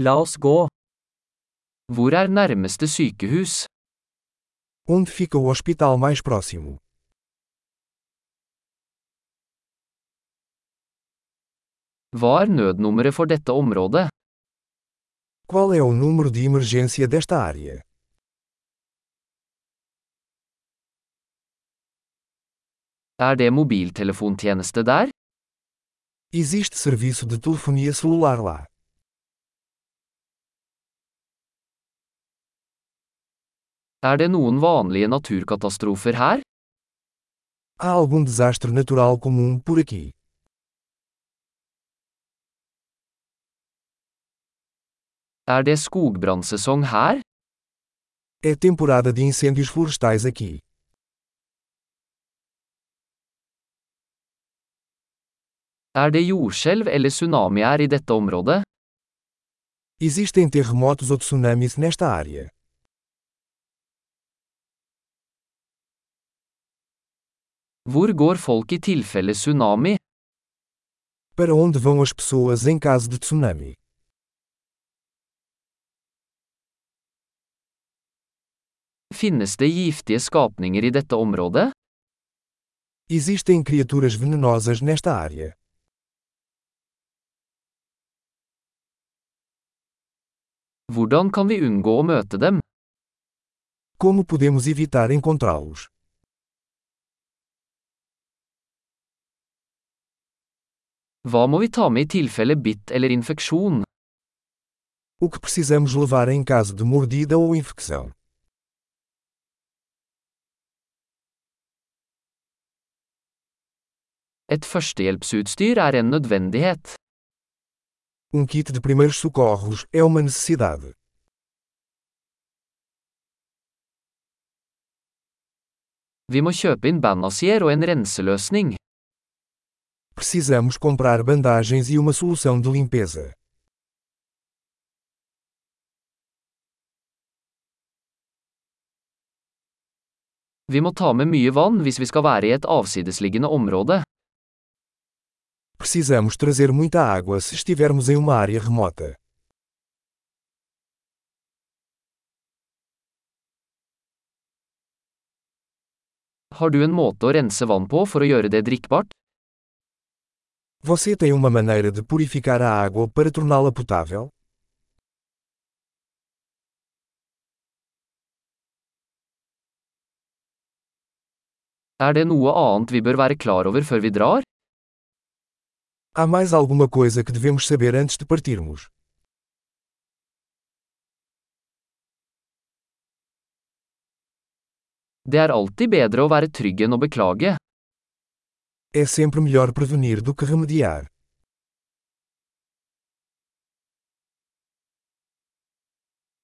La oss gå. Hvor er nærmeste sykehus? Onde fica o hospital mais próximo? Hva er nødnummeret for dette området? Qual é o número de emergência desta área? Er det mobiltelefontjeneste der? Existe serviço de telefonia celular lá. Er det noen vanlige naturkatastrofer her? Há algum desastre natural comum por aqui? Er det skogbrannsesong her? É temporada de incêndios florestais aqui. Er det jordskjelv eller tsunamier i dette området? Existem terremotos ou tsunamis nesta área. Hvor går folk i tilfelle tsunami? Para onde vão as pessoas em caso de tsunami? Finnes det giftige skapninger i dette området? Existem criaturas venenosas nesta área. Hvordan kan vi unngå å møte dem? Como podemos evitar encontrá-los? Hva må vi ta med i tilfelle bitt eller infeksjon? O que precisamos levar em caso de mordida ou infecção? Et førstehjelpsutstyr er en nødvendighet. Um kit de primeiros socorros é uma necessidade. Vi må kjøpe inn bandasier og en renseløsning. Precisamos comprar bandagens e uma solução de limpeza. Vi må ta med mye vann hvis vi skal være i et avsidesliggende område. Precisamos trazer muita água se estivermos em uma área remota. Har du en måte å rense vann på for å gjøre det drikkbart? Você tem uma maneira de purificar a água para torná-la potável? Er det noe annet vi bør være klar over før vi drar? Há mais alguma coisa que devemos saber antes de partirmos? Det er alltid bedre å være trygg enn å beklage. É sempre melhor prevenir do que remediar.